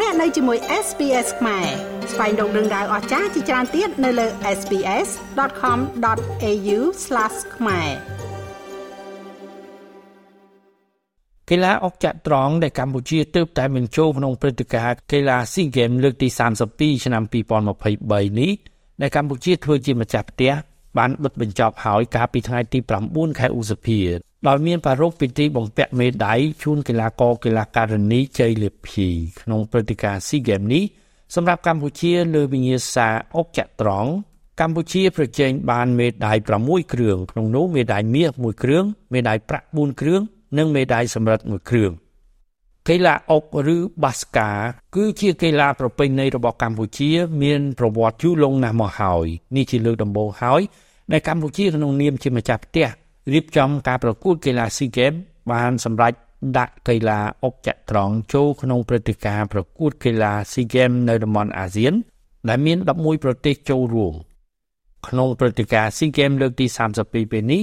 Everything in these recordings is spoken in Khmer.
លោកអ្នកនៅជាមួយ SPS ខ្មែរស្វែងរកដឹងដៅអស្ចារ្យជាច្រើនទៀតនៅលើ SPS.com.au/ ខ្មែរកីឡាអុកចត្រង្គដែលកម្ពុជាទើបតែបញ្ចូលក្នុងព្រឹត្តិការណ៍កីឡា SEA Games លើកទី32ឆ្នាំ2023នេះដែលកម្ពុជាធ្វើជាម្ចាស់ផ្ទះបានបិទបញ្ចប់ហើយកាលពីថ្ងៃទី9ខែឧសភា ដោយមានប្រារព្ធពិធីបំពាក់មេដាយជូនកីឡាករកីឡាការិនីជ័យលាភីក្នុងព្រឹត្តិការណ៍ SEA Games នេះសម្រាប់កម្ពុជាលើវិញ្ញាសាអុកចត្រង្គកម្ពុជាប្រជែងបានមេដាយ6គ្រឿងក្នុងនោះមេដាយមាស1គ្រឿងមេដាយប្រាក់4គ្រឿងនិងមេដាយសំរឹទ្ធ1គ្រឿងកីឡាអុកឬបាសកាគឺជាកីឡាប្រពៃណីរបស់កម្ពុជា មានប្រវត្តិយូរលង់ណាស់មកហើយនេះជាលើកដំបូងហើយដែលកម្ពុជាក្នុងនាមជាម្ចាស់ផ្ទះ រៀបចំការប្រកួតកីឡា SEA Games បានសម្រេចដាក់កីឡាអុកចត្រង្គចូលក្នុងព្រឹត្តិការណ៍ប្រកួតកីឡា SEA Games នៅតំបន់អាស៊ាន ដែលមាន11ប្រទេសចូលរួមក្នុងព្រឹត្តិការណ៍ SEA Games លើកទី32ពេលនេះ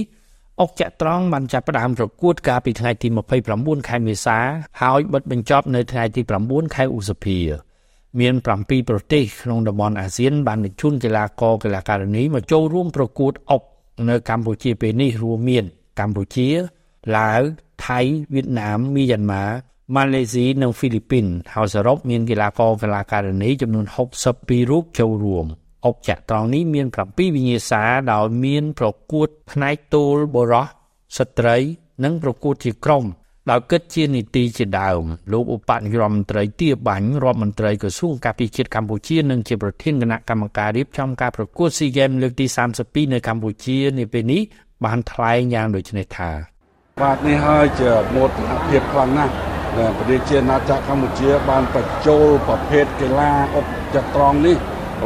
អុកចត្រង្គបានចាប់ផ្ដើមប្រកួតកាលពីថ្ងៃទី29ខែមេសា ហើយបិទបញ្ចប់នៅថ្ងៃទី9ខែឧសភា មាន7ប្រទេសក្នុងតំបន់អាស៊ានបានបញ្ជូនកីឡាករកីឡាការិនីមកចូលរួមប្រកួតអុក នៅកម្ពុជាពេលនេះរួមមានកម្ពុជាឡាវថៃវៀតណាមមីយ៉ាន់ម៉ាម៉ាឡេស៊ីនិងហ្វីលីពីនហើយសរុបមានកីឡាករកីឡាការិនីចំនួន62រូបចូលរួមអុកចត្រង្គនេះមាន7វិញ្ញាសាដោយមានប្រកួតផ្នែកទោលបរោះស្ត្រី និងប្រកួតជាក្រុម ដោយគិតជានីតិជាដើមលោកឧបនាយករដ្ឋមន្ត្រីទាបាញ់រដ្ឋមន្ត្រីក្រសួងការពារជាតិកម្ពុជានិងជាប្រធានគណៈកម្មការរៀបចំការប្រកួត SEA Games លើកទី32នៅកម្ពុជានាពេលនេះបានថ្លែងយ៉ាងដូចនេះថាបាទនេះហើយជាមោទនភាពខ្លាំងណាស់ដែលប្រទេសជាណាចក្រកម្ពុជាបានបញ្ចូលប្រភេទកីឡាអុកចត្រង្គនេះ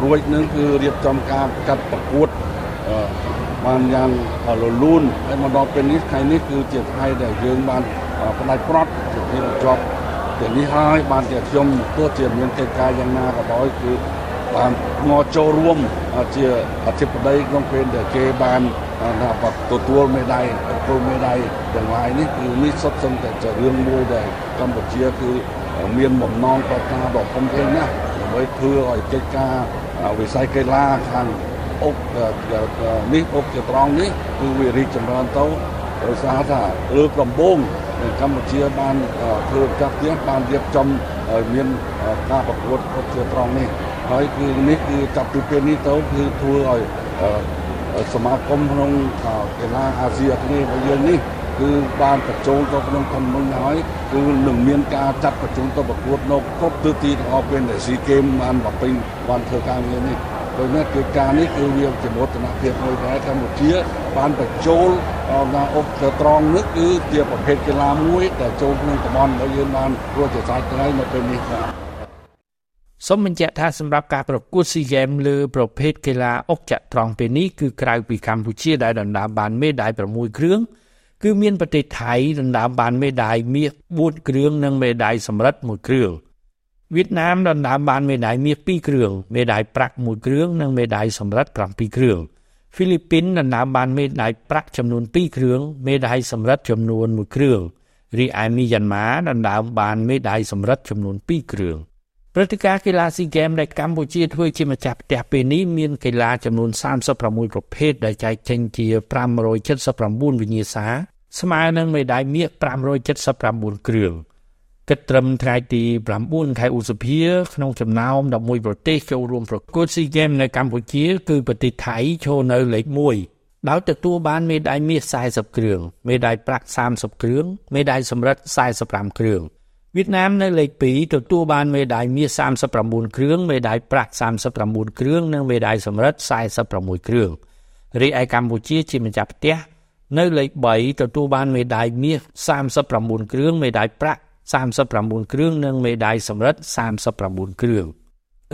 រួចនឹងគឺរៀបចំការកាត់ប្រកួតបានយ៉ាងរលូនហើយមកដល់ពេលនេះថ្ងៃនេះគឺជាថ្ងៃដែលយើងបាន ផ្ដាច់ប្រត់ជាទីជាប់ទាំងនេះហើយបានជាខ្ញុំទោះជាមានកិច្ចការយ៉ាងណាក៏ដោយគឺបានងចូលរួមជាអធិបតីក្នុងពេលដែលគេបានទទួលមេដាយទទួលមេដាយទាំងឡាយនេះគឺនេះសុទ្ធសឹងតែជារឿងមួយដែលកម្ពុជាគឺមានបំណងប្រាថ្នាដ៏ធំធេងណាស់ដើម្បីធ្វើឲ្យកិច្ចការវិស័យកីឡាខាងអុកនេះអុកជាត្រង់នេះគឺវារីកចម្រើនទៅដោយសារថាលើកដំបូង កម្ពុជាបានធ្វើចាត់ទៀងបានរៀបចំឲ្យមានការប្រកួតអុកជាត្រង់នេះហើយគឺនេះគឺចាប់ពីពេលនេះទៅគឺធ្វើឲ្យសមាគមក្នុងកីឡាអាស៊ីអាគ្នេយ៍របស់យើងនេះគឺបានបញ្ចូលទៅក្នុងធនមុនហើយគឺនឹងមានការចាត់ប្រជុំទៅប្រកួតនៅគ្រប់ទិសទីទាំងអស់ពេលដែលស៊ីហ្គេមបានបំពេញបានធ្វើការងារនេះ ដូច្នេះគឺការនេះគឺវាជាមោទនភាពមួយដែរកម្ពុជាបានបញ្ចូលដល់អុកត្រង់នេះគឺជាប្រភេទកីឡាមួយដែលចូលក្នុងតំបន់របស់យើងបានរួចជាសាច់ថ្ងៃនៅពេលនេះបាទសូមបញ្ជាក់ថាសម្រាប់ការប្រកួត SEA Games លើប្រភេទកីឡាអុកចត្រង្គពេលនេះគឺក្រៅពីកម្ពុជាដែលដណ្ដើមបានមេដាយ6គ្រឿងគឺមានប្រទេសថៃដណ្ដើមបានមេដាយមាស4គ្រឿងនិងមេដាយសំរឹទ្ធ1គ្រឿង វៀតណាមដណ្ដើមបានមេដាយមាស2គ្រឿងមេដាយប្រាក់1គ្រឿងនិងមេដាយសំរឹទ្ធ7គ្រឿងហ្វីលីពីនដណ្ដើមបានមេដាយប្រាក់ចំនួន2គ្រឿងមេដាយសំរឹទ្ធចំនួន1គ្រឿងរីឯមីយ៉ាន់ម៉ាដណ្ដើមបានមេដាយសំរឹទ្ធចំនួន2គ្រឿងព្រឹត្តិការណ៍កីឡាស៊ីហ្គេមដែលកម្ពុជាធ្វើជាម្ចាស់ផ្ទះពេលនេះមានកីឡាចំនួន36ប្រភេទដែលចែកចេញជា579វិញ្ញាសាស្មើនឹងមេដាយមាស579គ្រឿង គិតត្រឹមថ្ងៃទី9ខែឧសភាក្នុងចំណោម11ប្រទេសចូលរួមប្រកួត SEA Games នៅកម្ពុជា គឺប្រទេសថៃចូលនៅលេខ1ដោយទទួលបានមេដាយមាស40គ្រឿងមេដាយប្រាក់30គ្រឿងមេដាយសំរឹទ្ធ45គ្រឿងវៀតណាមនៅលេខ2ទទួលបានមេដាយមាស39គ្រឿងមេដាយប្រាក់39គ្រឿងនិងមេដាយសំរឹទ្ធ46គ្រឿងរីឯកម្ពុជាជាម្ចាស់ផ្ទះនៅលេខ3ទទួលបានមេដាយមាស39គ្រឿងមេដាយប្រាក់ 39គ្រឿងនិងមេដាយសំរឹទ្ធ39គ្រឿង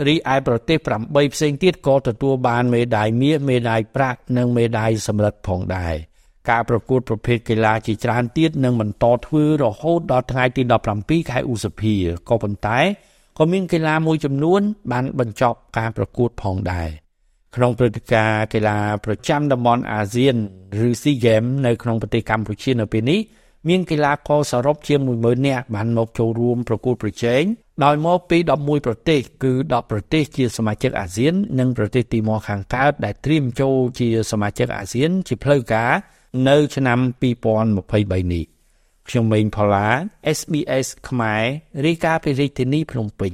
រីឯប្រទេស8ផ្សេងទៀតក៏ទទួលបានមេដាយមាសមេដាយប្រាក់និងមេដាយសំរឹទ្ធផងដែរការប្រកួតប្រភេទកីឡាជាច្រើនទៀតនឹងបន្តធ្វើរហូតដល់ថ្ងៃទី17ខែឧសភាក៏ប៉ុន្តែក៏មានកីឡាមួយចំនួន បានបញ្ចប់ការប្រកួតផងដែរក្នុងព្រឹត្តិការណ៍កីឡាប្រចាំតំបន់អាស៊ានឬ SEA Games នៅក្នុងប្រទេសកម្ពុជានៅពេលនេះ មានកីឡាករសរុបជាង10000នាក់បានមកចូលរួមប្រកួតប្រជែងដោយមកពី11ប្រទេសគឺ10ប្រទេសជាសមាជិកអាស៊ាន និងប្រទេសទីម៉ូខាងកើតដែលត្រៀមចូលជាសមាជិកអាស៊ាន ជាផ្លូវការនៅឆ្នាំ2023នេះខ្ញុំម៉េងផល្លា SBS ខ្មែររាយការណ៍ពីរាជធានីភ្នំពេញ